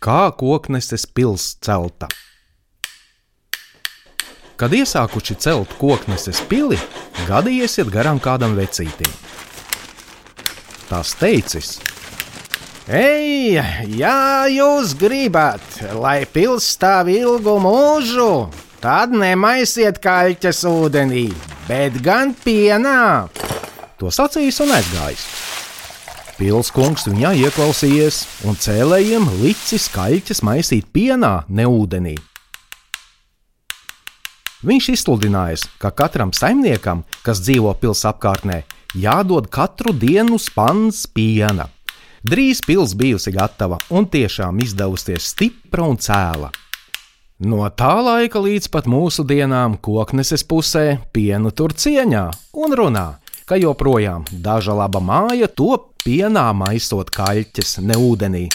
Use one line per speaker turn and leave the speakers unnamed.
kā kokneses pils celta. Kad iesākuši celt kokneses pili, gadi iesiet garām kādam vecītim. Tas teicis:
Ei, ja jūs gribat, lai pils stāv ilgu mūžu, tad nemaisiet kaļķes ūdenī, bet gan pienā.
To sacījis un aizgājis. Pilskungs viņā ieklausījies un cēlējiem licis kaļķes maisīt pienā, ne ūdenī. Viņš izsludinājis, ka katram saimniekam, kas dzīvo pilsētas apkārtnē, jādod katru dienu spans piena. Drīz pils bijusi gatava un tiešām izdevusies stipra un cēla. No tā laika līdz pat mūsdienām kokneses pusē pienu tur cieņā un runā, ka joprojām daža laba māja top pienā maisot kaļķes, ne ūdenī.